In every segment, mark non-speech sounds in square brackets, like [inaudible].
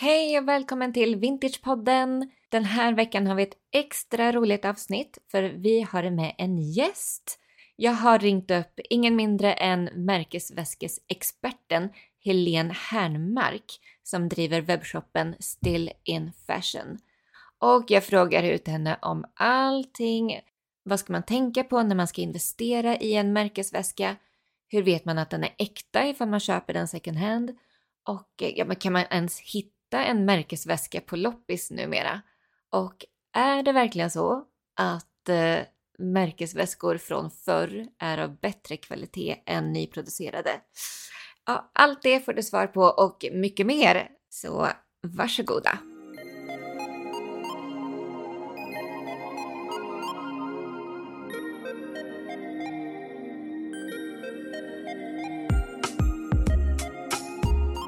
Hej och välkommen till Vintagepodden! Den här veckan har vi ett extra roligt avsnitt för vi har med en gäst. Jag har ringt upp ingen mindre än märkesväskesexperten Helene Hernmark som driver webbshoppen Still in Fashion. Och jag frågar ut henne om allting. Vad ska man tänka på när man ska investera i en märkesväska? Hur vet man att den är äkta ifall man köper den second hand? Och ja, men kan man ens hitta en märkesväska på loppis numera? Och är det verkligen så att eh, märkesväskor från förr är av bättre kvalitet än nyproducerade? Ja, allt det får du svar på och mycket mer, så varsågoda!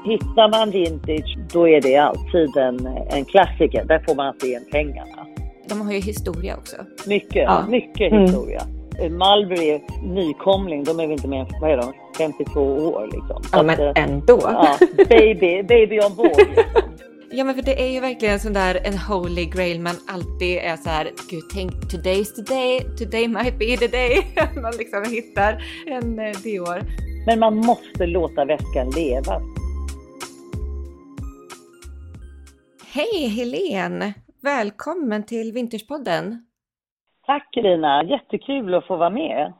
Hittar man vintage, då är det alltid en, en klassiker. Där får man se pengarna. De har ju historia också. Mycket, Ja. mycket Mm. historia. Mulberry är nykomling, de är väl inte mer än vad är de, 52 år liksom. Ja, att, men eh, ändå. ja, baby, baby on board. [laughs] Liksom. Ja men för det är ju verkligen sån där en holy grail man alltid är så här, gud tänk today's today, today might be the day. [laughs] man liksom hittar en eh, Dior. Men man måste låta väskan leva. Hej Helene! Välkommen till Vintagepodden. Tack Lina, jättekul att få vara med.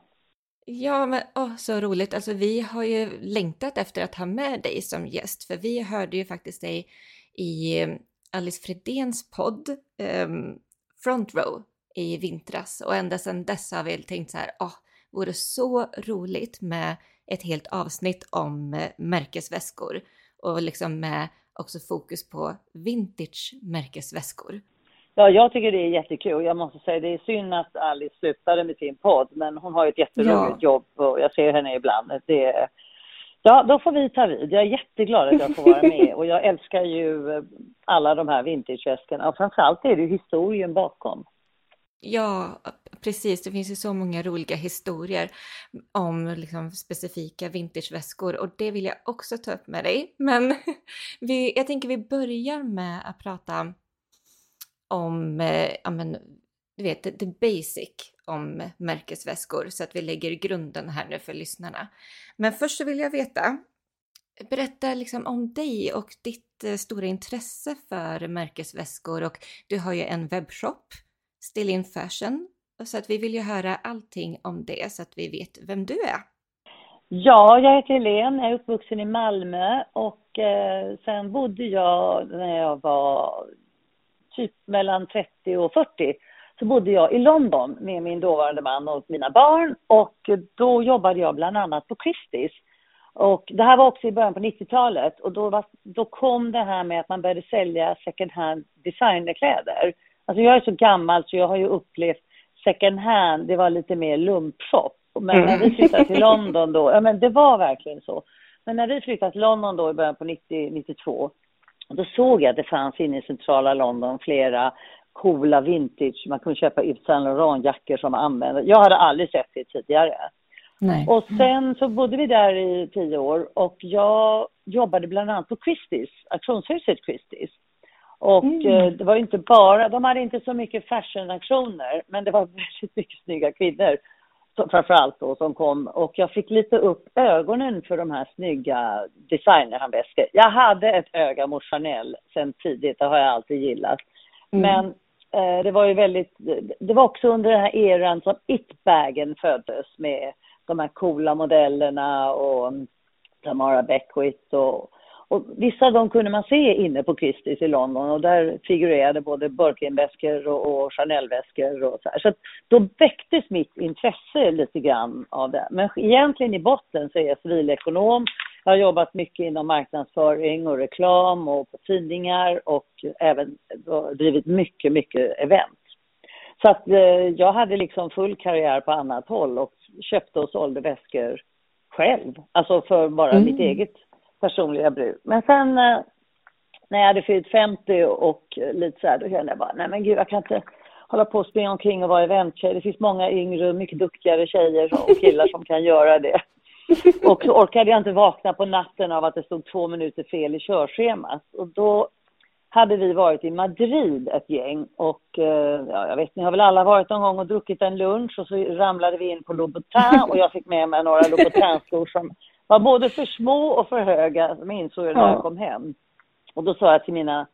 Ja men åh, så roligt, alltså vi har ju längtat efter att ha med dig som gäst för vi hörde ju faktiskt dig i eh, Alice Fredéns podd ehm, Front Row i vintras och ända sedan dess har vi tänkt så här, åh, vore så roligt med ett helt avsnitt om eh, märkesväskor och liksom med också fokus på vintage märkesväskor. Ja, jag tycker det är jättekul. Jag måste säga det är synd att Alice slutade med sin podd, men hon har ju ett jätteroligt Ja. jobb och jag ser henne ibland. Det. Ja, då får vi ta vid. Jag är jätteglad att jag får vara med och jag älskar ju alla de här vintageväskorna och framförallt är det historien bakom. Ja, precis. Det finns ju så många roliga historier om liksom specifika vintageväskor och det vill jag också ta upp med dig. Men [laughs] vi, jag tänker vi börjar med att prata om, eh, ja men, du vet, the, basic om märkesväskor så att vi lägger grunden här nu för lyssnarna. Men först så vill jag veta, berätta liksom om dig och ditt eh, stora intresse för märkesväskor och du har ju en webbshop Still in Fashion. Så att vi vill ju höra allting om det så att vi vet vem du är. Ja, jag heter Helene, jag är uppvuxen i Malmö och eh, sen bodde jag när jag var typ mellan 30 och 40 så bodde jag i London med min dåvarande man och mina barn och då jobbade jag bland annat på Christie's. Och det här var också i början på 90-talet och då, var, då kom det här med att man började sälja second hand designerkläder. Alltså jag är så gammal så jag har ju upplevt second hand, det var lite mer lumpshop. Men när vi flyttade till London då, ja men det var verkligen så. Men när vi flyttade till London då i början på 90, 92, då såg jag att det fanns inne i centrala London flera coola vintage, man kunde köpa Yves Saint Laurent jackor som använde. Jag hade aldrig sett det tidigare. Nej. Och sen så bodde vi där i tio år och jag jobbade bland annat på Christie's, auktionshuset Christie's. Och Mm. eh, det var inte bara, de hade inte så mycket fashionaktioner, men det var [laughs] väldigt mycket snygga kvinnor. Så, framförallt då som kom och jag fick lite upp ögonen för de här snygga designerhandväskor. Jag hade ett öga mot Chanel sen tidigt, det har jag alltid gillat. Mm. Men eh, det var ju väldigt, det var också under den här eran som It-bagen föddes med de här coola modellerna och Tamara Beckwith och, och vissa av dem kunde man se inne på Christie's i London och där figurerade både Birkin-väskor och, och Chanel-väskor och så här. Så att då väcktes mitt intresse lite grann av det. Men egentligen i botten så är jag civilekonom. Jag har jobbat mycket inom marknadsföring och reklam och på tidningar och även drivit mycket, mycket event. Så att eh, jag hade liksom full karriär på annat håll och köpte och sålde väskor själv. Alltså för bara Mm. mitt eget personliga bruk. Men sen eh, när jag hade fyllt 50 och lite så här, då kände jag bara, nej men gud jag kan inte hålla på och springa omkring och vara eventtjej. Det finns många yngre och mycket duktigare tjejer och killar som kan göra det. [laughs] Och så orkade jag inte vakna på natten av att det stod två minuter fel i körschemat. Och då hade vi varit i Madrid ett gäng och eh, ja, jag vet, ni har väl alla varit någon gång och druckit en lunch och så ramlade vi in på Louboutin och jag fick med mig några [laughs] Louboutin-skor som var både för små och för höga, som jag insåg när jag kom hem. Och då sa jag till mina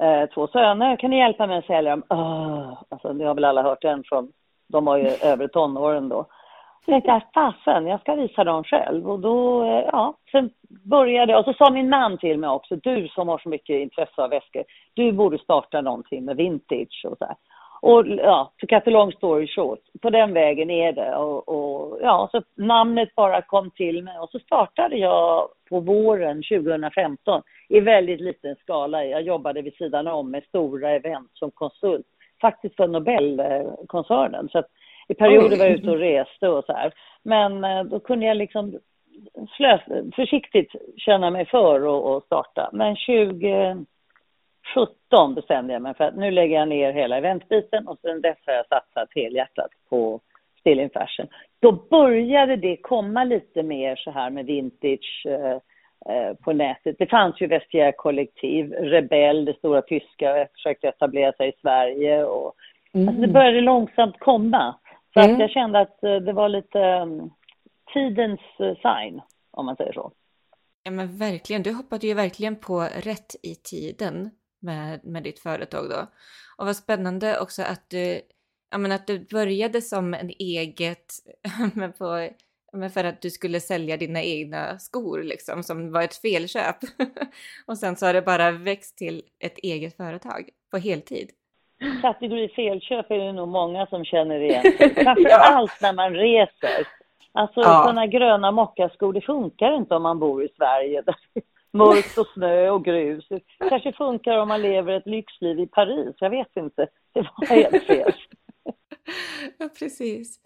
eh, två söner, kan ni hjälpa mig att sälja dem? Oh, alltså, det har väl alla hört den från, de var ju [laughs] över tonåren då. Så jag tänkte, fasen, jag ska visa dem själv. Och då, eh, ja, sen började och så sa min man till mig också, du som har så mycket intresse av väskor, du borde starta någonting med vintage och så här. Och ja, to cut a long story short, på den vägen är det. Och, och, ja, så namnet bara kom till mig och så startade jag på våren 2015 i väldigt liten skala. Jag jobbade vid sidan om med stora event som konsult, faktiskt för Nobelkoncernen. Så att i perioder var jag ute och reste och så här. Men eh, då kunde jag liksom försiktigt känna mig för och, starta. Men 2017 bestämde jag mig för att nu lägger jag ner hela eventbiten och sen dess har jag satsat helhjärtat på Still in Fashion. Då började det komma lite mer så här med vintage eh, eh på nätet. Det fanns ju Vestiaire Kollektiv, Rebell, det stora tyska, försökte etablera sig i Sverige och mm. alltså det började långsamt komma. Så mm. att jag kände att eh, det var lite um, tidens sign, om man säger så. Ja men verkligen, du hoppade ju verkligen på rätt i tiden med, med ditt företag då. Och vad spännande också att du, ja men att du började som en eget, [laughs] men på, men för att du skulle sälja dina egna skor liksom, som var ett felköp. [laughs] och sen så har det bara växt till ett eget företag på heltid kategori felköp är det nog många som känner igen [laughs] Framför allt när man reser. Alltså ja. sådana gröna mockaskor, det funkar inte om man bor i Sverige. Mörkt och snö och grus. Det kanske funkar om man lever ett lyxliv i Paris, jag vet inte. Det var helt fel. [laughs] ja, precis.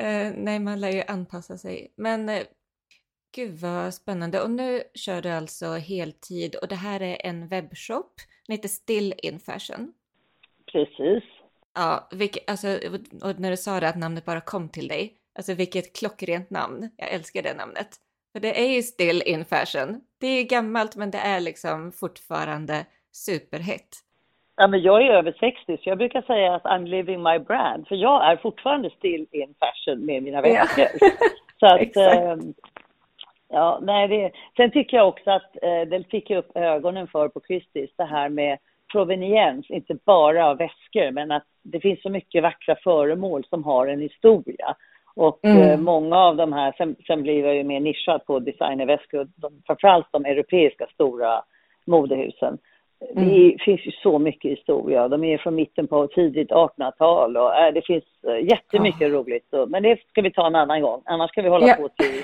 Uh, nej, man lär ju anpassa sig. Men uh, gud vad spännande. Och nu kör du alltså heltid och det här är en webbshop. Den heter Still in Fashion. Precis. Ja, vilket, alltså, och när du sa det att namnet bara kom till dig, alltså vilket klockrent namn. Jag älskar det namnet. För det är ju still in fashion. Det är gammalt men det är liksom fortfarande superhett. Ja, men jag är över 60 så jag brukar säga att I'm living my brand. För jag är fortfarande still in fashion med mina väskor. Ja. [laughs] så att, [laughs] äh, ja, nej, det, sen tycker jag också att äh, det fick jag upp ögonen för på Christies, det här med proveniens, inte bara av väskor, men att det finns så mycket vackra föremål som har en historia. Och mm. eh, många av de här, sen, sen blir jag ju mer nischad på designerväskor, de, framförallt de europeiska stora modehusen. Mm. Det finns ju så mycket historia. De är från mitten på tidigt 1800-tal och äh, det finns äh, jättemycket oh. roligt. Och, men det ska vi ta en annan gång. Annars ska vi hålla yeah. på till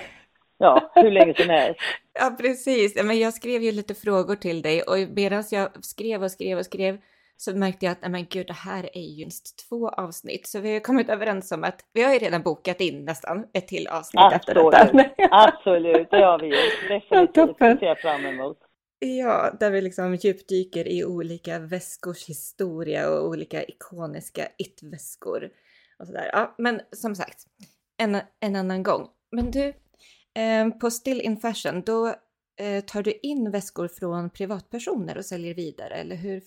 ja, hur länge som helst. [laughs] Ja, precis. Men jag skrev ju lite frågor till dig och medan jag skrev och skrev och skrev så märkte jag att men gud, det här är ju just två avsnitt. Så vi har kommit överens om att vi har ju redan bokat in nästan ett till avsnitt Absolut. efter detta. [laughs] Absolut, det har vi gjort. Definitivt. Det ser jag fram emot. Ja, där vi liksom djupdyker i olika väskors historia och olika ikoniska it-väskor och sådär. Ja, men som sagt, en, en annan gång. Men du, Ehm, på Still in Fashion, då eh, tar du in väskor från privatpersoner och säljer vidare, eller hur?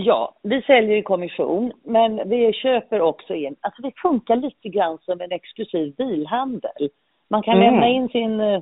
Ja, vi säljer i kommission, men vi köper också in. Alltså det funkar lite grann som en exklusiv bilhandel. Man kan mm. lämna in sin, eh,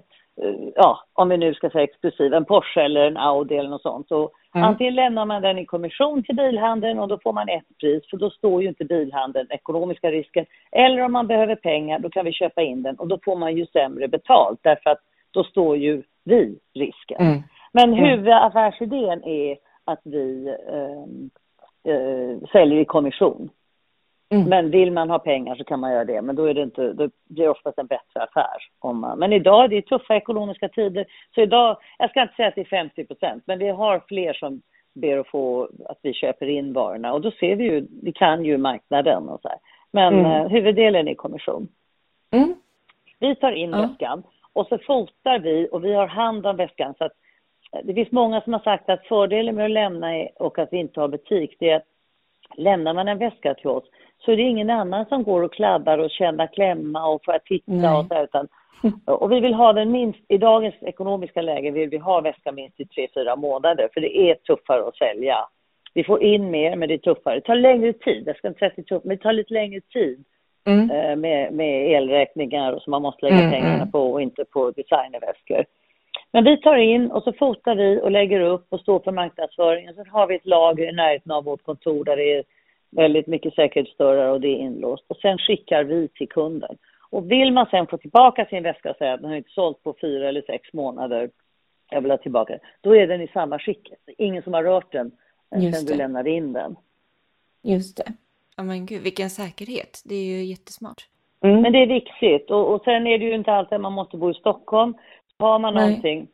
ja, om vi nu ska säga exklusiv, en Porsche eller en Audi eller något sånt. Så mm. Antingen lämnar man den i kommission till bilhandeln och då får man ett pris, för då står ju inte bilhandeln ekonomiska risken. Eller om man behöver pengar, då kan vi köpa in den och då får man ju sämre betalt, därför att då står ju vi risken. Mm. Men mm. huvudaffärsidén är att vi eh, eh, säljer i kommission. Mm. Men vill man ha pengar så kan man göra det, men då, är det inte, då blir det oftast en bättre affär. Om man, men idag är det tuffa ekonomiska tider, så idag, jag ska inte säga att det är 50 procent, men vi har fler som ber att få att vi köper in varorna och då ser vi ju, vi kan ju marknaden och så här. Men mm. eh, huvuddelen är kommission. Mm. Vi tar in ja. väskan och så fotar vi och vi har hand om väskan så att det finns många som har sagt att fördelen med att lämna och att vi inte har butik, det är att lämnar man en väska till oss så är det ingen annan som går och kladdar och känner klämma och får titta Nej. och så utan och vi vill ha den minst, i dagens ekonomiska läge vill vi ha väskan minst i tre, fyra månader för det är tuffare att sälja Vi får in mer, men det är tuffare. Det tar längre tid. Jag ska inte säga att det är tufft, men det tar lite längre tid mm. eh, med, med elräkningar som man måste lägga mm, pengarna mm. på och inte på designerväskor. Men vi tar in och så fotar vi och lägger upp och står för marknadsföringen. Sen har vi ett lager i närheten av vårt kontor där det är väldigt mycket säkerhetsdörrar och det är inlåst. Och sen skickar vi till kunden. Och vill man sen få tillbaka sin väska och säga att den har inte sålt på fyra eller sex månader, jag vill ha tillbaka då är den i samma skick. Ingen som har rört den sen du lämnade in den. Just det. Ja men gud, vilken säkerhet. Det är ju jättesmart. Mm. Men det är viktigt. Och, och sen är det ju inte alltid man måste bo i Stockholm. Har man Nej. någonting,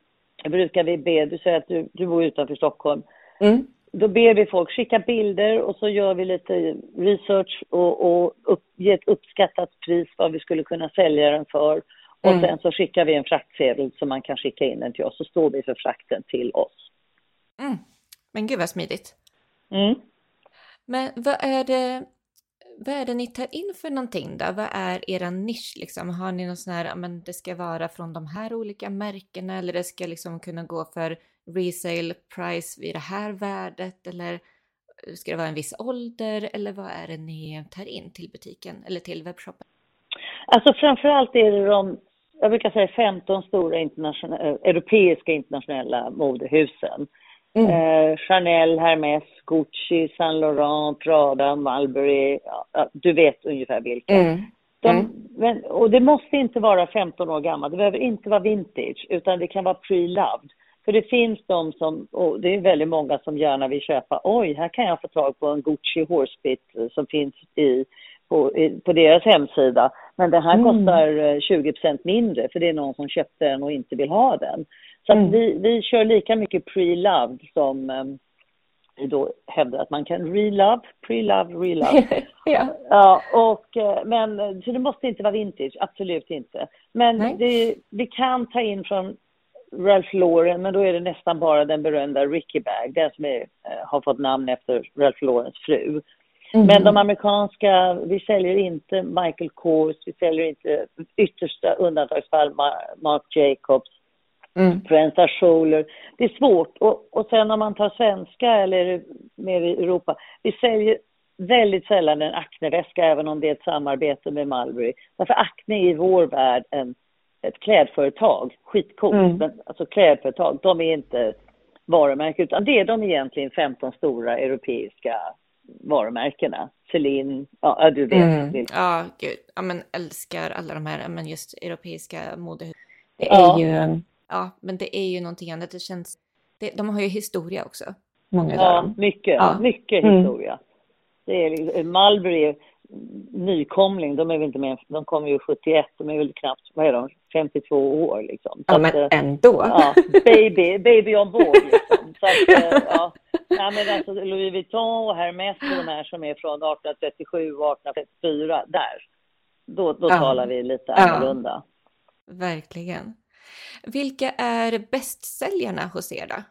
brukar vi be, du säger att du, du bor utanför Stockholm. Mm. Då ber vi folk skicka bilder och så gör vi lite research och, och upp, ge ett uppskattat pris vad vi skulle kunna sälja den för. Och mm. sen så skickar vi en fraktsedel så man kan skicka in den till oss. Så står vi för frakten till oss. Mm. Men gud vad smidigt. Mm. Men vad är det vad är det ni tar in för någonting då? Vad är era nisch liksom? Har ni någon sån här, men det ska vara från de här olika märkena eller det ska liksom kunna gå för resale price vid det här värdet eller eh, ska det vara en viss ålder eller vad är det ni tar in till butiken eller till webbshoppen? Alltså framförallt är det de, jag brukar säga 15 stora internationella, eh, europeiska internationella modehusen Mm. Eh, Chanel, Hermes, Gucci, Saint Laurent, Prada, Mulberry. Ja, du vet ungefär vilka. Mm. De, mm. men, och det måste inte vara 15 år gammalt. Det behöver inte vara vintage, utan det kan vara pre-loved. För det finns de som, och det är väldigt många som gärna vill köpa, oj, här kan jag få tag på en Gucci Horsebit som finns i, på, i, på deras hemsida. Men den här mm. kostar 20 eh, mindre, för det är någon som köpte den och inte vill ha den. Så mm. vi, vi kör lika mycket pre-loved som um, vi då hävdar att man kan re-love, pre-love, re-love. [laughs] ja. ja, och, eh, men så det måste inte vara vintage, absolut inte. Men det, vi kan ta in från Ralph Lauren, men då är det nästan bara den berömda Ricky Bag, den som är, eh, har fått namn efter Ralph Laurens fru. Mm. Men de amerikanska, vi säljer inte Michael Kors, vi säljer inte yttersta undantagsfall Marc Jacobs, mm. Friends Scholer. Det är svårt. Och, och sen om man tar svenska eller mer i Europa, vi säljer väldigt sällan en Acne-väska även om det är ett samarbete med Mulberry. Därför Acne är i vår värld en, ett klädföretag, skitcoolt, mm. men alltså klädföretag, de är inte varumärken utan det är de egentligen 15 stora europeiska varumärkena. Celine, ja du vet. Mm. Ja, gud. Ja men älskar alla de här, men just europeiska modehus. Det är ja. ju ja, men det är ju någonting annat. Det känns, det, de har ju historia också. Många ja, dem. mycket, ja. mycket mm. historia. Det är liksom, Mulberry, nykomling, de är väl inte med, de kom ju 71, de är väl knappt, vad är de, 52 år liksom. Så ja, men att, eh, ändå. Ja, baby, baby on board liksom. Så att, eh, ja. ja, men alltså Louis Vuitton och Hermès och de här som är från 1837 och 1834, där, då, då ja. talar vi lite annorlunda. Verkligen. Vilka är bästsäljarna hos er då?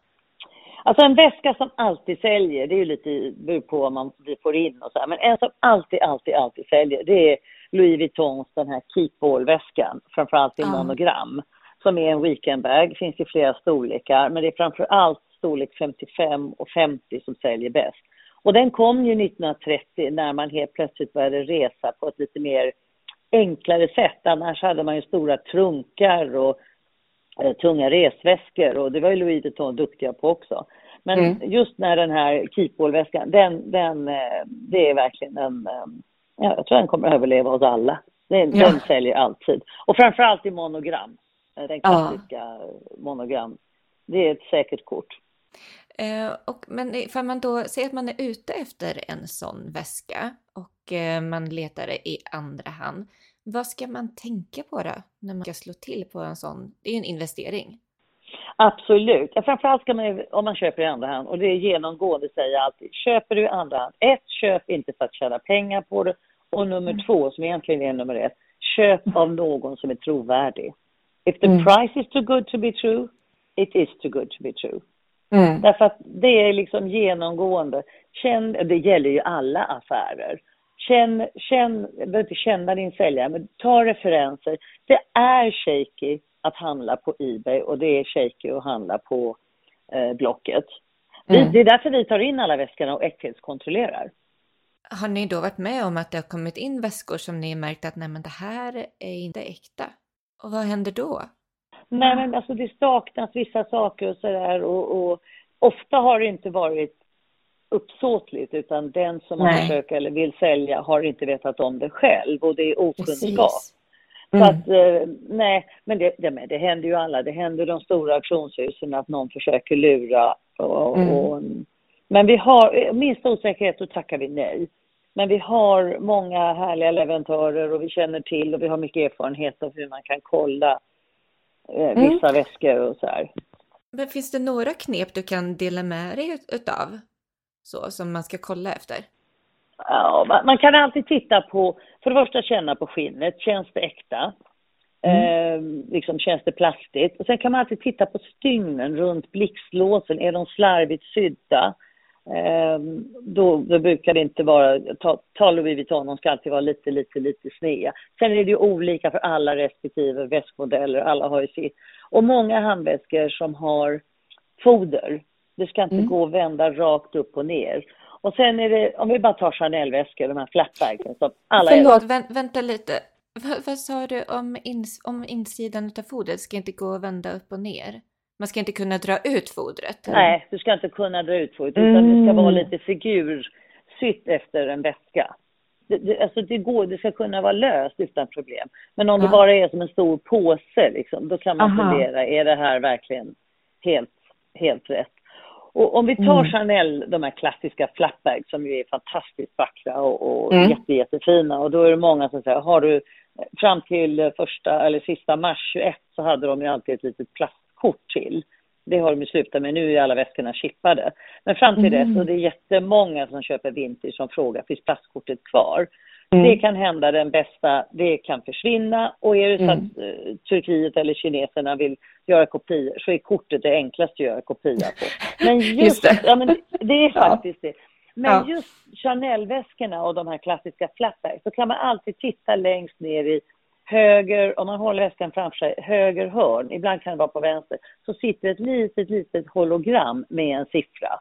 Alltså en väska som alltid säljer, det är ju lite beror på vad man får in och så här, men en som alltid, alltid, alltid säljer, det är Louis Vuittons den här Keepball-väskan, framförallt i ah. monogram, som är en weekendbag, finns i flera storlekar, men det är framförallt storlek 55 och 50 som säljer bäst. Och den kom ju 1930 när man helt plötsligt började resa på ett lite mer enklare sätt. Annars hade man ju stora trunkar och eh, tunga resväskor och det var ju Louis Vuitton duktiga på också. Men mm. just när den här Keepall-väskan, den, den, eh, det är verkligen en, eh, ja, jag tror den kommer att överleva oss alla. Den, ja. den säljer alltid. Och framförallt i monogram, den klassiska ja. monogram. Det är ett säkert kort. Eh, och, men för man då säger att man är ute efter en sån väska och eh, man letar i andra hand. Vad ska man tänka på då när man ska slå till på en sån? Det är ju en investering. Absolut. Ja, framförallt ska man om man köper i andra hand och det är genomgående säger jag alltid. Köper du i andra hand, ett, köp inte för att tjäna pengar på det och nummer mm. två, som egentligen är nummer ett, köp av någon som är trovärdig. If the mm. price is too good to be true, it is too good to be true. Mm. Därför att det är liksom genomgående. Känn, det gäller ju alla affärer. Känn, känn, behöver inte känna din säljare, men ta referenser. Det är shaky att handla på Ebay och det är shaky att handla på eh, Blocket. Mm. Det är därför vi tar in alla väskorna och äkthetskontrollerar. Har ni då varit med om att det har kommit in väskor som ni märkt att nej men det här är inte äkta? Och vad händer då? Nej men alltså det saknas vissa saker och sådär och, och ofta har det inte varit uppsåtligt utan den som man försöker eller vill sälja har inte vetat om det själv och det är okunskap. Mm. Så att, eh, nej, men det, det, det händer ju alla. Det händer de stora auktionshusen att någon försöker lura. Och, mm. och, men vi har, minsta osäkerhet, då tackar vi nej. Men vi har många härliga leverantörer och vi känner till och vi har mycket erfarenhet av hur man kan kolla eh, mm. vissa mm. väskor och så här. Men finns det några knep du kan dela med dig utav? Så, som man ska kolla efter? Ja, man kan alltid titta på, för det första känna på skinnet, känns det äkta? Mm. Eh, liksom känns det plastigt? Och sen kan man alltid titta på stygnen runt blixtlåsen, är de slarvigt sydda? Eh, då, då, brukar det inte vara, ta, ta Louis Vuitton, de ska alltid vara lite, lite, lite sneda. Sen är det ju olika för alla respektive väskmodeller, alla har ju sitt. Och många handväskor som har foder, det ska inte mm. gå att vända rakt upp och ner. Och sen är det, om vi bara tar Chanel-väskor, de här flatbagsen som alla... Förlåt, vä vänta lite. V vad sa du om, ins om insidan av fodret? Ska inte gå att vända upp och ner? Man ska inte kunna dra ut fodret? Eller? Nej, du ska inte kunna dra ut fodret, mm. utan det ska vara mm. lite figursytt efter en väska. Det, det, alltså det, går, det ska kunna vara löst utan problem. Men om ja. det bara är som en stor påse, liksom, då kan man Aha. fundera, är det här verkligen helt, helt rätt? Och om vi tar mm. Chanel, de här klassiska flapbags som ju är fantastiskt vackra och, och mm. jätte, jättefina och då är det många som säger, har du fram till första eller sista mars 21 så hade de ju alltid ett litet plastkort till. Det har de ju slutat med, nu är alla väskorna chippade. Men fram till mm. dess, och det är jättemånga som köper vintage som frågar, finns plastkortet kvar? Mm. Det kan hända den bästa, det kan försvinna och är det så mm. att uh, Turkiet eller kineserna vill göra kopior så är kortet det enklaste att göra kopia på. Men [laughs] just, just det. Ja, men det är [laughs] faktiskt ja. det. Men ja. just Chanel-väskorna och de här klassiska flapbacks så kan man alltid titta längst ner i höger, om man håller väskan framför sig, höger hörn, ibland kan det vara på vänster, så sitter ett litet, litet hologram med en siffra.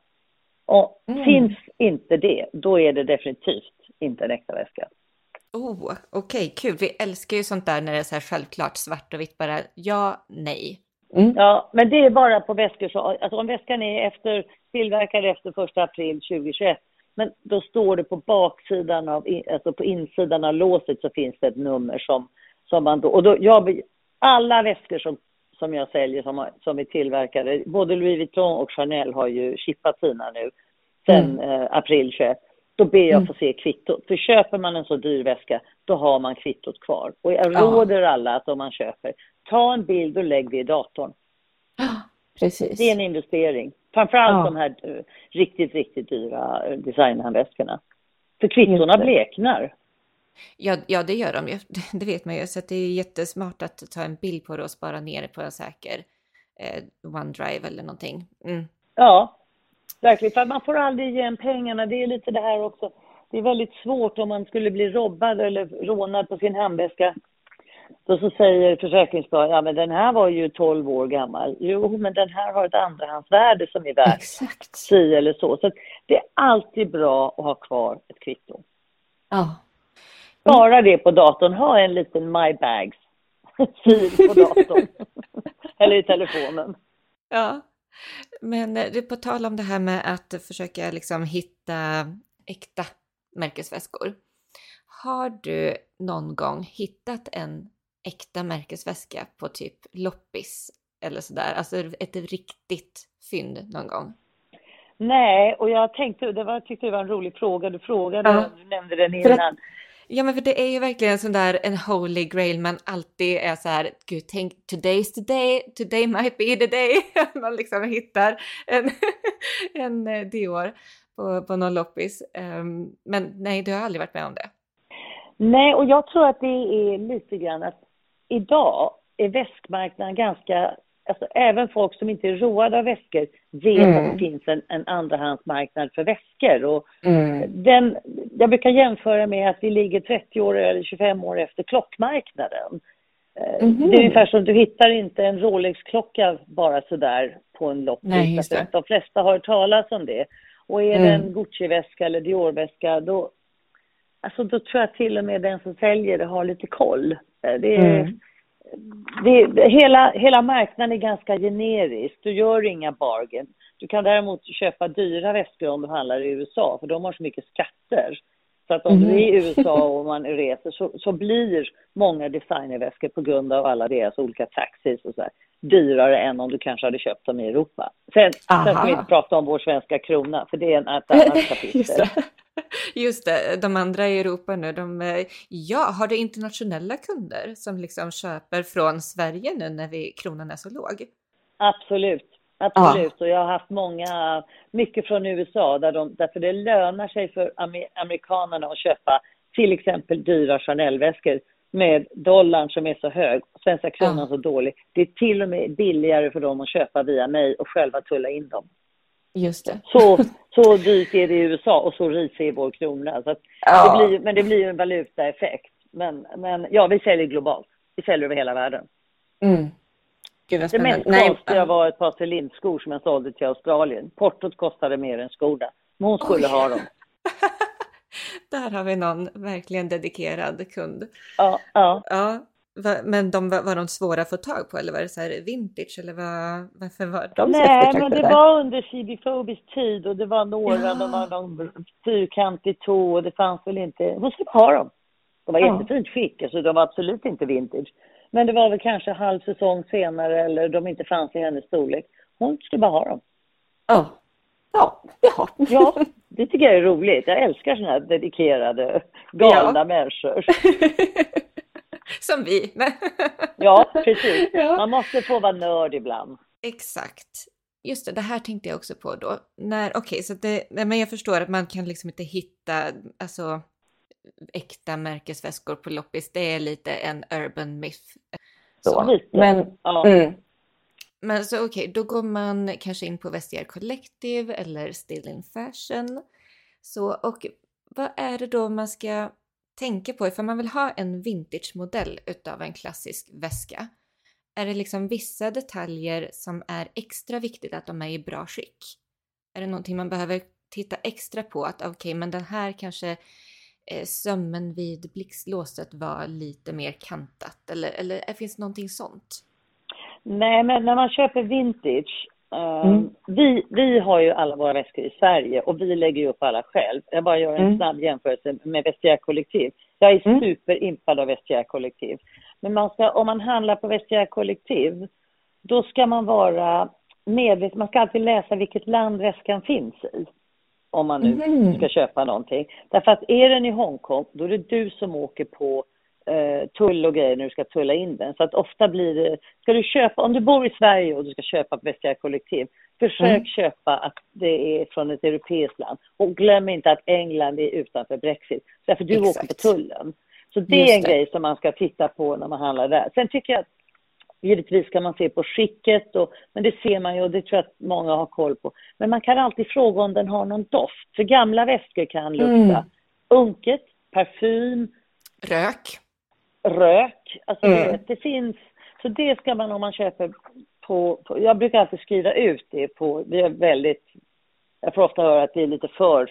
Och mm. finns inte det, då är det definitivt inte en äkta väska. Oh, okej, okay, kul. Vi älskar ju sånt där när det är så här självklart svart och vitt bara ja, nej. Mm. Ja, men det är bara på väskor så, alltså om väskan är efter, tillverkad efter 1 april 2021, men då står det på baksidan av, alltså på insidan av låset så finns det ett nummer som, som man då, och då, jag, alla väskor som, som jag säljer som, som är tillverkade, både Louis Vuitton och Chanel har ju chippat sina nu sen mm. eh, april 21 då ber jag mm. få se kvittot. För köper man en så dyr väska, då har man kvittot kvar. Och jag ja. råder alla att om man köper, ta en bild och lägg det i datorn. [gasps] Precis. Det är en investering. Framförallt ja. de här uh, riktigt, riktigt dyra uh, designhandväskorna. För kvittorna bleknar. Ja, ja, det gör de ju. [laughs] Det vet man ju. Så det är jättesmart att ta en bild på det och spara ner det på en säker eh, OneDrive eller någonting. Mm. Ja, Verkligen, för man får aldrig igen pengarna. Det är lite det här också. Det är väldigt svårt om man skulle bli robbad eller rånad på sin handväska. Då så säger försäkringsbolaget, ja men den här var ju 12 år gammal. Jo, men den här har ett andrahandsvärde som är värt Exakt. si eller så. Så det är alltid bra att ha kvar ett kvitto. Ja. Bara det på datorn, ha en liten My Bags [laughs] fil på datorn. [laughs] eller i telefonen. Ja. Men eh, på tal om det här med att försöka liksom hitta äkta märkesväskor. Har du någon gång hittat en äkta märkesväska på typ loppis eller sådär? Alltså ett riktigt fynd någon gång? Nej, och jag tänkte, det var, tyckte det var en rolig fråga. Du frågade, ja. du nämnde den innan. Ja, men för det är ju verkligen sån där en holy grail man alltid är så här, gud tänk today's today, today might be the day. [laughs] man liksom hittar en, [laughs] en eh, Dior på, på någon loppis. Um, men nej, du har aldrig varit med om det. Nej, och jag tror att det är lite grann att idag är väskmarknaden ganska alltså även folk som inte är roade av väskor vet mm. att det finns en, en andrahandsmarknad för väskor. Och mm. den, jag brukar jämföra med att vi ligger 30 år eller 25 år efter klockmarknaden. Mm. Det är ungefär som du hittar inte en Rolex-klocka bara sådär på en loppis. Nej, det. De flesta har hört talas om det. Och är Mm. det en Gucci-väska eller Dior-väska då, alltså då tror jag till och med den som säljer det har lite koll. Eh, Det är, Mm det, hela, hela marknaden är ganska generisk. Du gör inga bargain. Du kan däremot köpa dyra väskor om du handlar i USA, för de har så mycket skatter. Så att om Mhm. du är i USA och man reser så, så blir många designerväskor på grund av alla deras olika taxis och så här, dyrare än om du kanske hade köpt dem i Europa. Sen, sen ska Aha. vi inte prata om vår svenska krona, för det är en- ett [laughs] annat Just kapitel. det. Just det, de andra i Europa nu, de, ja, har du internationella kunder som liksom köper från Sverige nu när vi, kronan är så låg? Absolut. Absolut. Och jag har haft många, mycket från USA, där de, därför det lönar sig för amer- amerikanerna att köpa till exempel dyra Chanel-väskor med dollarn som är så hög, svenska kronan Ja. så dålig. Det är till och med billigare för dem att köpa via mig och själva tulla in dem. Just det. Så, så dyrt är det i USA och så risig är vår krona. Så Ja. det blir, men det blir ju en valutaeffekt. Men, men ja, vi säljer globalt. Vi säljer över hela världen. Mm. Gud vad Det mest konstiga var ett par Celine-skor som jag sålde till Australien. Portot kostade mer än skorna. Men hon skulle Oj. ha dem. [laughs] Där har vi någon verkligen dedikerad kund. Ja, ja. Ja, men de, var, var de svåra att få tag på eller var det så här vintage eller vad, varför var de Nej, men det var under CB Phobis tid och det var några, Ja. de var någon fyrkantig tå och det fanns väl inte, hon skulle ha dem. De var Ja. jättefint skick, alltså de var absolut inte vintage. Men det var väl kanske halv säsong senare eller de inte fanns i hennes storlek. Hon skulle bara ha dem. Ja. Ja, ja. Ja, det tycker jag är roligt. Jag älskar sådana här dedikerade, galna människor. [laughs] Som vi. [laughs] Ja, precis. Ja. Man måste få vara nörd ibland. Exakt. Just det, det här tänkte jag också på då. När, okej, så det, men jag förstår att man kan liksom inte hitta, alltså äkta märkesväskor på loppis. Det är lite en urban myth. Så. Lite. Men, Ja. mm. men så okej, då går man kanske in på Vestiaire Collective eller Still in Fashion. Så, och vad är det då man ska tänka på ifall man vill ha en vintage-modell utav en klassisk väska? Är det liksom vissa detaljer som är extra viktigt att de är i bra skick? Är det någonting man behöver titta extra på? Att okej, men den här kanske sömmen vid blixtlåset var lite mer kantat eller, eller eh, finns det någonting sånt? Nej, men när man köper vintage. eh, Mm. vi, vi har ju alla våra väskor i Sverige och vi lägger ju upp alla själv. Jag bara gör en Mm. snabb jämförelse med Vestiaire Kollektiv. Jag är Mm. superimpad av Vestiaire Kollektiv. Men man ska, om man handlar på Vestiaire Kollektiv, då ska man vara medveten. Man ska alltid läsa vilket land väskan finns i. Om man nu Mhm. ska köpa någonting. Därför att är den i Hongkong, då är det du som åker på eh, tull och grejer när du ska tulla in den. Så att ofta blir det, ska du köpa, om du bor i Sverige och du ska köpa på Vestiaire Kollektiv, försök Mm. köpa att det är från ett europeiskt land. Och glöm inte att England är utanför Brexit, därför du åker på Exakt. tullen. Så det Just är en det. grej som man ska titta på när man handlar där. Sen tycker jag att Givetvis ska man se på skicket, och, men det ser man ju och det tror jag att många har koll på. Men man kan alltid fråga om den har någon doft. För gamla väskor kan lukta Mm. unket, parfym, Rök? rök. Alltså Mm. det, det finns, så det ska man om man köper på, på, jag brukar alltid skriva ut det på, vi är väldigt, jag får ofta höra att vi är lite för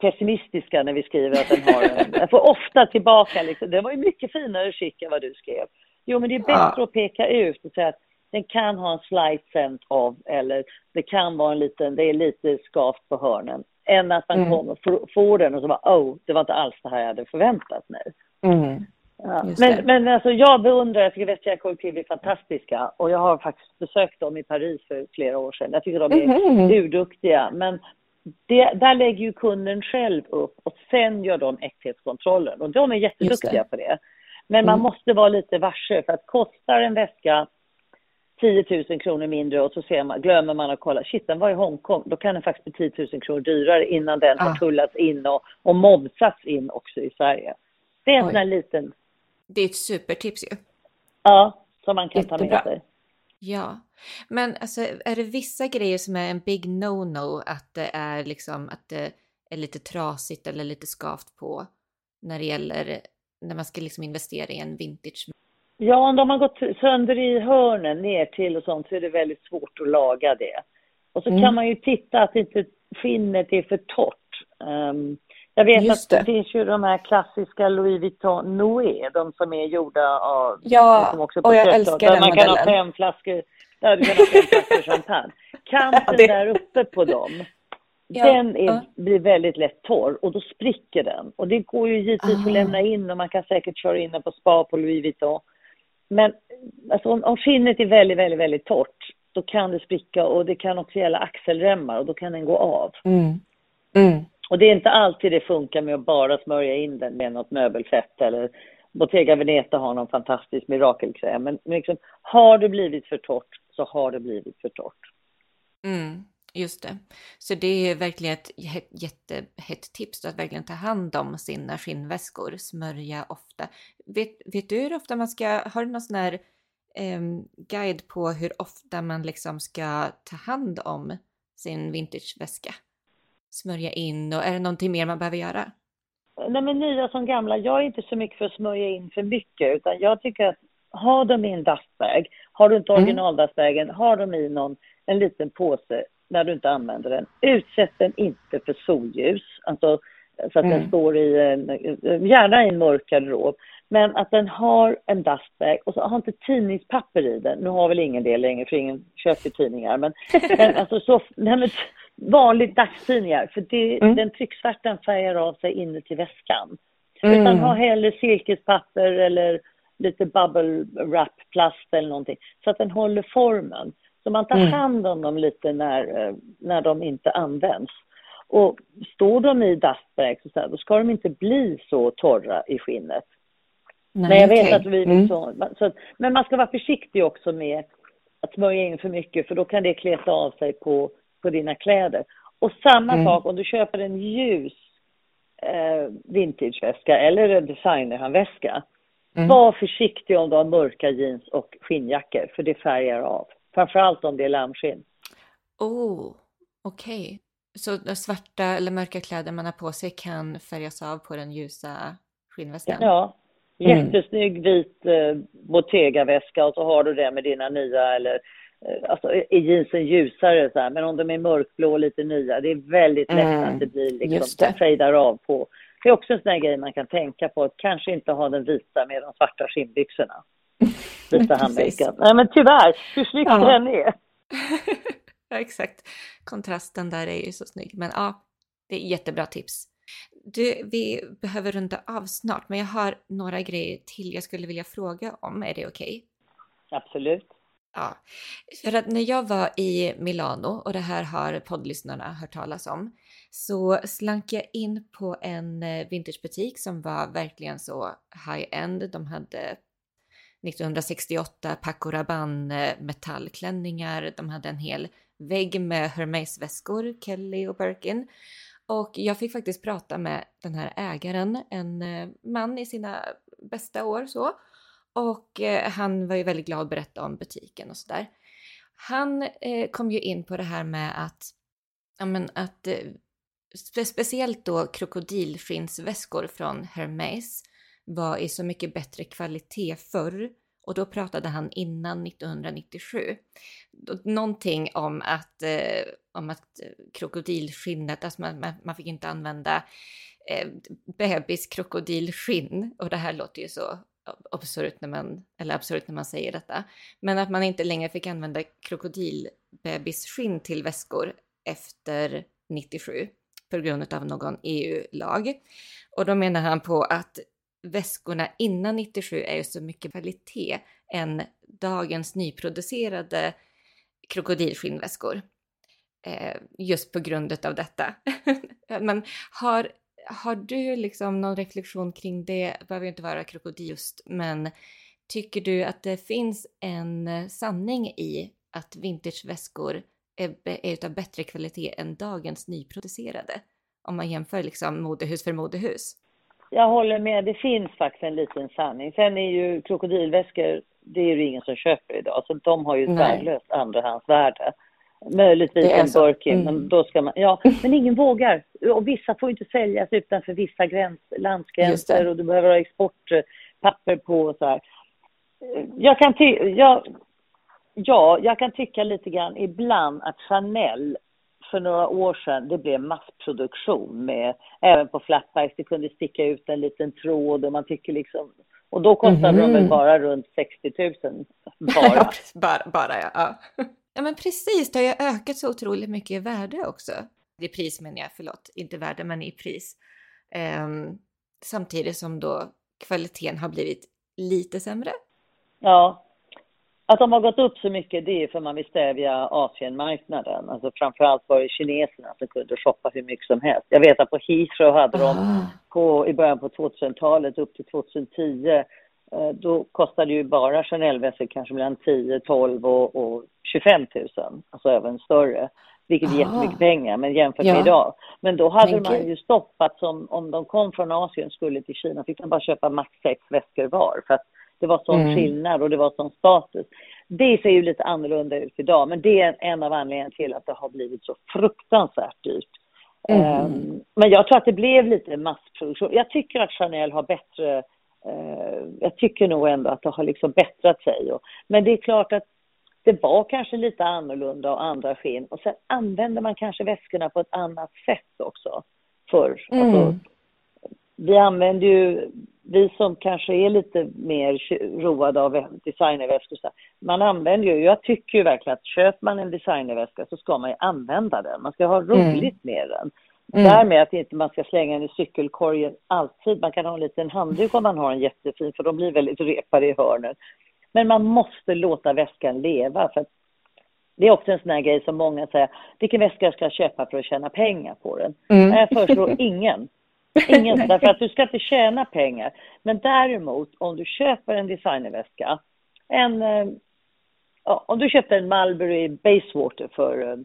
pessimistiska när vi skriver att den har en, jag får ofta tillbaka liksom, det var ju mycket finare skick än vad du skrev. Jo men det är bättre Ja. att peka ut och säga att den kan ha en slight scent av, eller det kan vara en liten, det är lite skavt på hörnen. Än att man Mm. kommer och får- den och så bara, oh, det var inte alls det här jag hade förväntat mig. Mm. Ja. Det. Men, men alltså jag beundrar, jag tycker Vestiaire Kollektiv är fantastiska och jag har faktiskt besökt dem i Paris för flera år sedan. Jag tycker de är Mhm. urduktiga. Men det, där lägger ju kunden själv upp och sen gör de äkthetskontrollen och de är jätteduktiga Just på det. Men man Mm. måste vara lite varse för att kostar en väska 10 000 kronor mindre och så ser man, glömmer man att kolla, shit den var i Hongkong, då kan den faktiskt bli 10 000 kronor dyrare innan den har Ah. tullats in och, och momsats in också i Sverige. Det är en Oj. sån här liten Det är ett supertips ju. Ja, som man kan ta Jättebra. med sig. Ja, men alltså är det vissa grejer som är en big no-no att det är liksom att det är lite trasigt eller lite skavt på när det gäller när man ska liksom investera i en vintage? Ja, om de har gått sönder i hörnen ner till och sånt så är det väldigt svårt att laga det. Och så mm. kan man ju titta att inte skinnet är för torrt. Um, jag vet Just att det. finns ju de här klassiska Louis Vuitton Noé, de som är gjorda av... Ja, som också och jag älskar den Man modellen. kan ha fem flaskor, ja, du kan ha fem flaskor champagne. Kanten där uppe på dem, ja, den är, ja. blir väldigt lätt torr och då spricker den. Och det går ju givetvis ah. att lämna in och man kan säkert köra in den på spa på Louis Vuitton. Men alltså, om, om skinnet är väldigt, väldigt, väldigt torrt, då kan det spricka och det kan också gälla axelremmar och då kan den gå av. Mm. Mm. Och det är inte alltid det funkar med att bara smörja in den med något möbelfett eller Bottega Veneta har någon fantastisk mirakelkräm. Men liksom, har det blivit för torrt så har det blivit för torrt. Mm, just det. Så det är verkligen ett jättehett tips att verkligen ta hand om sina skinnväskor. Smörja ofta. Vet, vet du hur ofta man ska, har du någon sån här eh, guide på hur ofta man liksom ska ta hand om sin vintageväska? smörja in och är det någonting mer man behöver göra? Nej men nya som gamla, jag är inte så mycket för att smörja in för mycket utan jag tycker att ha dem i en dustbag, har du inte mm. originaldustbagen, ha dem i någon, en liten påse när du inte använder den. Utsätt den inte för solljus, alltså så att mm. den står i en, gärna i en mörk garderob. Men att den har en dustbag och så har inte tidningspapper i den. Nu har väl ingen det längre för ingen köper tidningar. Men, [laughs] men alltså så, nej, men, vanligt dagstidningar för det, mm. den trycksvärtan färgar av sig inuti väskan. Mm. Utan ha hellre silkespapper eller lite bubble wrap plast eller någonting så att den håller formen. Så man tar mm. hand om dem lite när, eh, när de inte används. Och står de i dustbags så här, då ska de inte bli så torra i skinnet. Nej, men jag vet okay. att vi mm. så, så, Men man ska vara försiktig också med att smörja in för mycket för då kan det kleta av sig på på dina kläder. Och samma mm. sak om du köper en ljus eh, vintageväska eller en designerhandväska. Mm. Var försiktig om du har mörka jeans och skinnjackor för det färgar av. Framförallt om det är lammskinn. Oh, okej. Okay. Så svarta eller mörka kläder man har på sig kan färgas av på den ljusa skinnväskan? Ja. Mm. Jättesnygg vit eh, Bottega-väska och så har du det med dina nya eller Eh, alltså är jeansen ljusare så här, men om de är mörkblå och lite nya, det är väldigt lätt mm, att det blir liksom, fejdar av på. Det är också en sån här grej man kan tänka på, att kanske inte ha den vita med de svarta skinnbyxorna. [laughs] Vita handväskan. Nej men tyvärr, hur snyggt ja. den är. [laughs] ja exakt, kontrasten där är ju så snygg. Men ja, det är jättebra tips. Du, vi behöver runda av snart, men jag har några grejer till jag skulle vilja fråga om. Är det okej? Okay? Absolut. Ja, för att när jag var i Milano och det här har poddlyssnarna hört talas om så slank jag in på en eh, vintagebutik som var verkligen så high-end. De hade 1968 Paco Rabanne eh, metallklänningar. De hade en hel vägg med Hermes-väskor, Kelly och Birkin. Och jag fick faktiskt prata med den här ägaren, en eh, man i sina bästa år så. Och eh, han var ju väldigt glad att berätta om butiken och sådär. Han kom ju in på det här med att, ja men att speciellt då krokodilskinnsväskor från Hermes var i så mycket bättre kvalitet förr. Och då pratade han innan 1997. Någonting om att, eh, om att eh, krokodilskinnet, alltså man, man, man fick inte använda eh, bebiskrokodilskinn. Och det här låter ju så absurt när man, eller absurt när man säger detta, men att man inte längre fick använda krokodilbebisskinn till väskor efter 97 på grund av någon EU-lag. Och då menar han på att väskorna innan 97 är ju så mycket kvalitet än dagens nyproducerade krokodilskinnväskor. Eh, just på grund av detta. [laughs] Men har har du liksom någon reflektion kring det? Det behöver inte vara krokodilst, men tycker du att det finns en sanning i att vintageväskor är, är av bättre kvalitet än dagens nyproducerade? Om man jämför liksom modehus för modehus. Jag håller med, det finns faktiskt en liten sanning. Sen är ju krokodilväskor, det är ju ingen som köper idag, så de har ju ett värdelöst andrahandsvärde. Möjligtvis en Birkin, mm. men då ska man, ja, men ingen vågar. Och vissa får inte säljas utanför vissa gräns, landsgränser och du behöver ha exportpapper på och så här. jag kan ty jag, ja, jag kan tycka lite grann ibland att Chanel för några år sedan, det blev massproduktion med, även på flatbacks, det kunde sticka ut en liten tråd och man tycker liksom, och då kostade mm. de väl mhm. bara runt 60 000 bara. [laughs] bara, bara ja. ja. [laughs] Ja men precis, det har ju ökat så otroligt mycket i värde också. I pris menar jag, förlåt, inte värde men i pris. Um, samtidigt som då kvaliteten har blivit lite sämre. Ja, att de har gått upp så mycket det är för man vill stävja Asienmarknaden. Alltså framförallt var det kineserna som kunde shoppa hur mycket som helst. Jag vet att på Heathrow hade de ah. på, i början på 2000-talet upp till 2010 eh, då kostade ju bara Chanel-väskor kanske mellan 10, 12 och, och 25 000, alltså även större. Vilket är jättemycket pengar, men jämfört ja. med idag. Men då hade Tänk man ju stoppat som om de kom från Asien skulle till Kina fick de bara köpa max sex väskor var. För att det var sån mm. skillnad och det var sån status. Det ser ju lite annorlunda ut idag, men det är en av anledningarna till att det har blivit så fruktansvärt dyrt. Mm. Um, men jag tror att det blev lite massproduktion. Jag tycker att Chanel har bättre, uh, jag tycker nog ändå att det har liksom bättrat sig. Och, men det är klart att det var kanske lite annorlunda och andra skinn. Och sen använder man kanske väskorna på ett annat sätt också förr. Mm. Alltså, vi använder ju, vi som kanske är lite mer roade av designerväskor, man använder ju, jag tycker ju verkligen att köper man en designerväska så ska man ju använda den. Man ska ha mm. roligt mm. med den. Mm. Därmed att inte man ska slänga den i cykelkorgen alltid. Man kan ha en liten handduk om man har en jättefin, för de blir väldigt repade i hörnen. Men man måste låta väskan leva. För det är också en sån här grej som många säger, vilken väska ska jag köpa för att tjäna pengar på den? Mm. Jag föreslår ingen. [laughs] Ingen, därför att du ska inte tjäna pengar. Men däremot om du köper en designerväska, en, eh, ja, om du köpte en Mulberry Basewater för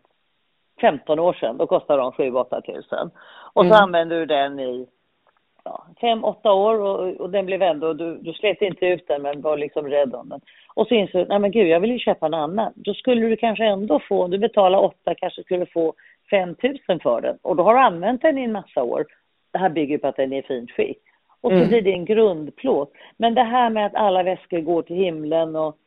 15 eh, år sedan, då kostade de 7-8 tusen. Och så mm. använder du den i ja, fem, åtta år och, och den blev ändå, du, du slet inte ut den men var liksom rädd om den. Och så insåg du, nej men gud jag vill ju köpa en annan. Då skulle du kanske ändå få, om du betalar åtta kanske skulle få 5 000 för den. Och då har du använt den i en massa år. Det här bygger på att den är i fint skick. Och så mm. blir det en grundplåt. Men det här med att alla väskor går till himlen och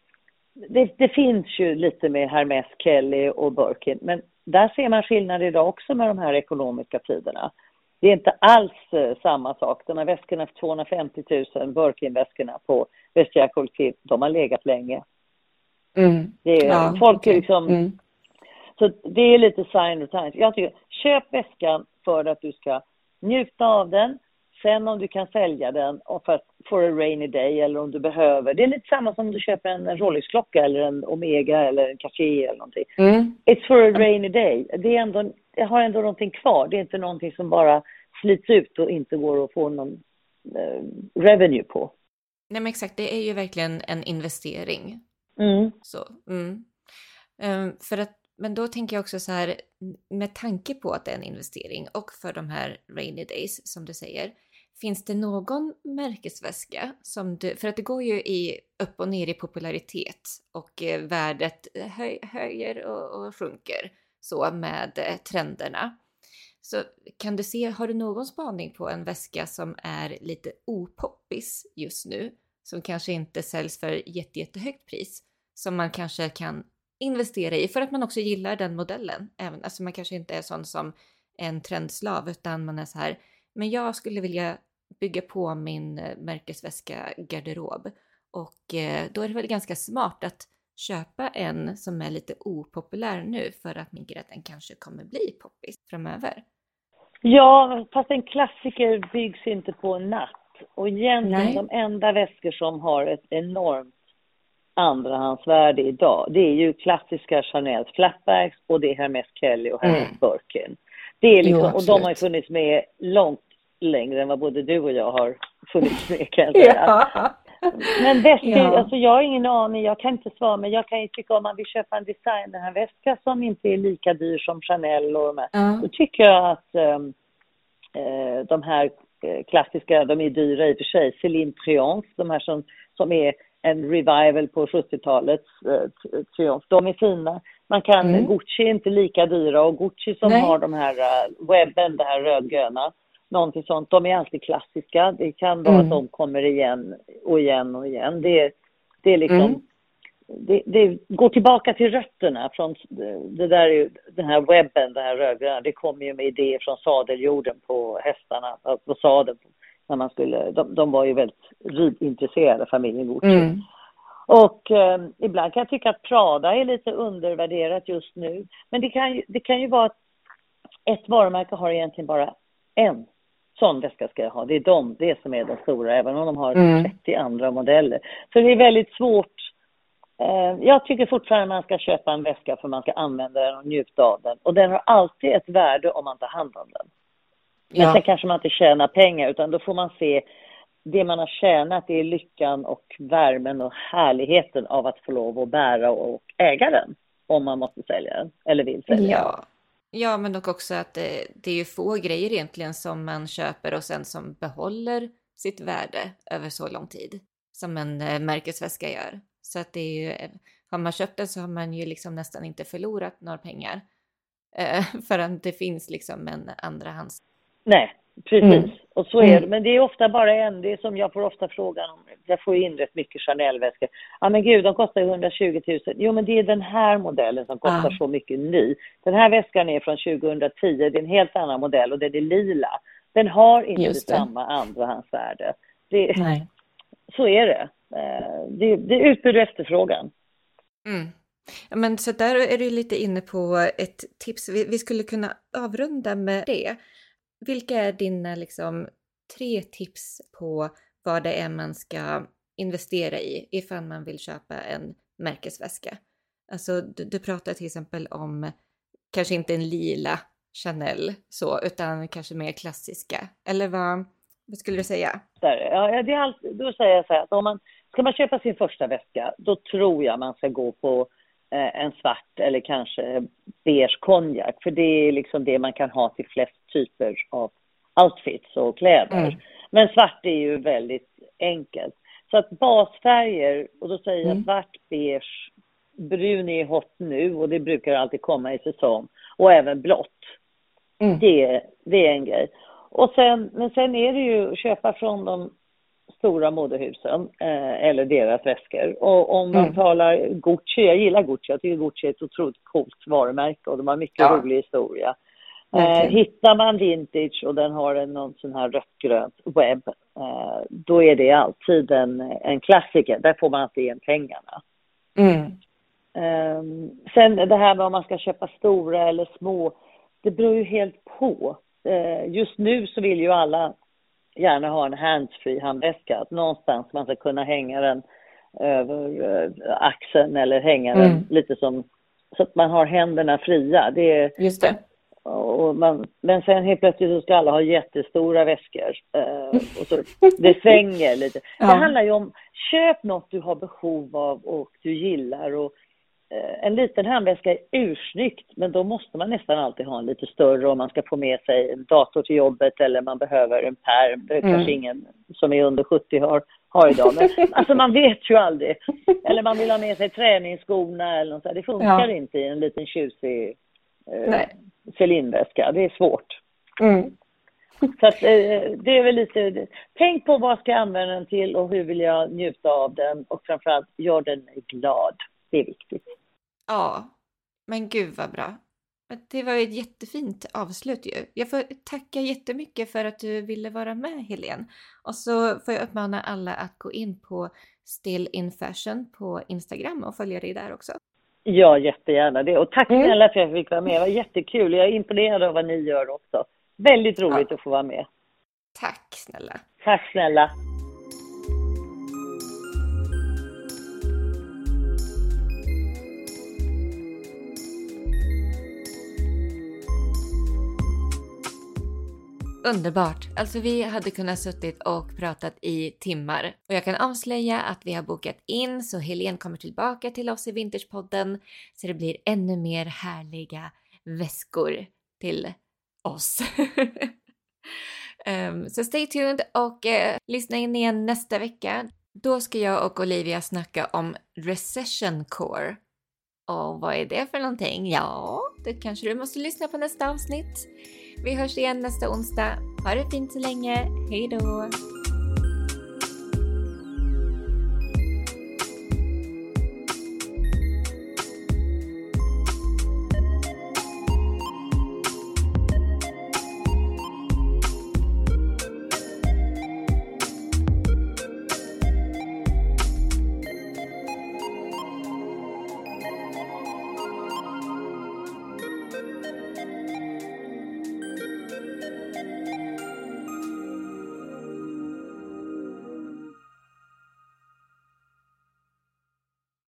det, det finns ju lite med Hermes, Kelly och Birkin. Men där ser man skillnad idag också med de här ekonomiska tiderna. Det är inte alls eh, samma sak. De här väskorna för 250 000, Birkin-väskorna på Vestia Kollektiv, de har legat länge. Mm. Det är, ja, folk okay. liksom... Mm. Så det är lite sign of times. Jag tycker, köp väskan för att du ska njuta av den. Sen om du kan sälja den och för, for a rainy day eller om du behöver. Det är lite samma som om du köper en Rolex-klocka eller en Omega eller en Cartier eller någonting. Mm. It's for a rainy day. Det, är ändå, det har ändå någonting kvar. Det är inte någonting som bara slits ut och inte går att få någon eh, revenue på. Nej men exakt, det är ju verkligen en investering. Mm. Så, mm. Um, för att, men då tänker jag också så här, med tanke på att det är en investering och för de här rainy days som du säger, finns det någon märkesväska som du, för att det går ju i upp och ner i popularitet och eh, värdet höj, höjer och, och sjunker så med eh, trenderna. Så kan du se, har du någon spaning på en väska som är lite opoppis just nu? Som kanske inte säljs för jätte, jättehögt pris. Som man kanske kan investera i för att man också gillar den modellen. Även, alltså man kanske inte är sån som en trendslav utan man är så här, men jag skulle vilja bygga på min eh, märkesväska garderob. Och eh, då är det väl ganska smart att köpa en som är lite opopulär nu för att tänker att den kanske kommer bli poppis framöver. Ja, fast en klassiker byggs inte på en natt. Och egentligen Nej. de enda väskor som har ett enormt andrahandsvärde idag, det är ju klassiska Chanel flatbags och det är Hermes Kelly och Hermes mm. Birkin. Det är liksom, jo, och de har ju funnits med långt längre än vad både du och jag har funnits med kan jag säga. ja. Men väskor, ja. alltså jag har ingen aning, jag kan inte svara, men jag kan ju tycka om man vill köpa en designerväska som inte är lika dyr som Chanel och de här, ja. då tycker jag att uh, de här eh, klassiska, de är dyra i och för sig, Céline Triomphe, de här som, som är en revival på 70-talets uh, Triumph, de är fina. Man kan, mm. Gucci är inte lika dyra och Gucci som Nej. har de här uh, webben, det här rödgröna, någonting sånt. De är alltid klassiska. Det kan vara mm. att de kommer igen och igen och igen. Det är, Det är liksom, mm. det, det, går tillbaka till rötterna från det där, är den här webben, den här rödgröna, det kommer ju med idéer från sadeljorden på hästarna, på sadeln. När man skulle, de, de var ju väldigt ridintresserade, familjen Gucci. Mm. Och eh, ibland kan jag tycka att Prada är lite undervärderat just nu. Men det kan, det kan ju vara att ett varumärke har egentligen bara en sån väska ska jag ha. Det är de, det som är de stora, även om de har mm. 30 andra modeller. Så det är väldigt svårt. Eh, jag tycker fortfarande man ska köpa en väska för man ska använda den och njuta av den. Och den har alltid ett värde om man tar hand om den. Men ja. sen kanske man inte tjänar pengar, utan då får man se det man har tjänat är lyckan och värmen och härligheten av att få lov att bära och äga den. Om man måste sälja den, eller vill sälja ja. den. Ja, men dock också att det, det är ju få grejer egentligen som man köper och sen som behåller sitt värde över så lång tid som en eh, märkesväska gör. Så att det är ju, eh, har man köpt den så har man ju liksom nästan inte förlorat några pengar. Eh, [laughs] för att det finns liksom en andrahands... Nej, Precis, mm. och så är det. Mm. Men det är ofta bara en, det är som jag får ofta frågan om, jag får in rätt mycket Chanel-väskor. Ja men gud, de kostar ju 120 000. Jo men det är den här modellen som kostar ja. så mycket ny. Den här väskan är från 2010, det är en helt annan modell och den är lila. Den har inte samma andrahandsvärde. Det, Nej. Så är det. Eh, det, det är utbud och efterfrågan. Mm. Ja, men så där är du lite inne på ett tips. Vi, vi skulle kunna avrunda med det. Vilka är dina liksom, tre tips på vad det är man ska investera i ifall man vill köpa en märkesväska? Alltså, du, du pratar till exempel om kanske inte en lila Chanel så, utan kanske mer klassiska. Eller vad, vad skulle du säga? Ja, det är alltid, då säger jag så här att om man ska man köpa sin första väska, då tror jag man ska gå på en svart eller kanske beige konjak, för det är liksom det man kan ha till flest typer av outfits och kläder. Mm. Men svart är ju väldigt enkelt. Så att basfärger, och då säger jag mm. svart, beige, brun är hot nu och det brukar alltid komma i säsong. Och även blått. Mm. Det, det är en grej. Och sen, men sen är det ju att köpa från de stora modehusen eh, eller deras väskor. Och om man mm. talar Gucci, jag gillar Gucci, jag tycker Gucci är ett otroligt coolt varumärke och de har mycket ja. rolig historia. Eh, hittar man vintage och den har en någon sån här rött-grönt webb, eh, då är det alltid en, en klassiker. Där får man alltid igen pengarna. Mm. Eh, sen det här med om man ska köpa stora eller små, det beror ju helt på. Eh, just nu så vill ju alla gärna ha en handsfree handväska, att någonstans man ska kunna hänga den över eh, axeln eller hänga mm. den lite som så att man har händerna fria. Det, Just det. Och man, men sen helt plötsligt så ska alla ha jättestora väskor. Eh, och så, det svänger lite. [laughs] Ja. Det handlar ju om, köp något du har behov av och du gillar. Och, en liten handväska är ursnyggt, men då måste man nästan alltid ha en lite större om man ska få med sig en dator till jobbet eller man behöver en pärm. Det mm. kanske ingen som är under 70 har, har idag. Men [laughs] alltså man vet ju aldrig. Eller man vill ha med sig träningsskorna eller något så. Det funkar ja. inte i en liten tjusig eh, cylinderväska. Det är svårt. Mm. Så att, eh, det är väl lite, tänk på vad ska jag använda den till och hur vill jag njuta av den och framförallt gör den glad. Det är viktigt. Ja, men gud vad bra. Det var ett jättefint avslut ju. Jag får tacka jättemycket för att du ville vara med Helene. Och så får jag uppmana alla att gå in på Still in Fashion på Instagram och följa dig där också. Ja, jättegärna det. Och tack mm. snälla för att jag fick vara med. Det var jättekul. Jag är imponerad av vad ni gör också. Väldigt roligt ja. att få vara med. Tack snälla. Tack snälla. Underbart! Alltså vi hade kunnat suttit och pratat i timmar och jag kan avslöja att vi har bokat in så Helene kommer tillbaka till oss i Vintagepodden så det blir ännu mer härliga väskor till oss. um, [laughs] så stay tuned och uh, lyssna in igen nästa vecka. Då ska jag och Olivia snacka om Recession Core. Och vad är det för någonting? Ja, det kanske du måste lyssna på nästa avsnitt. Vi hörs igen nästa onsdag. Ha det fint så länge. Hej då!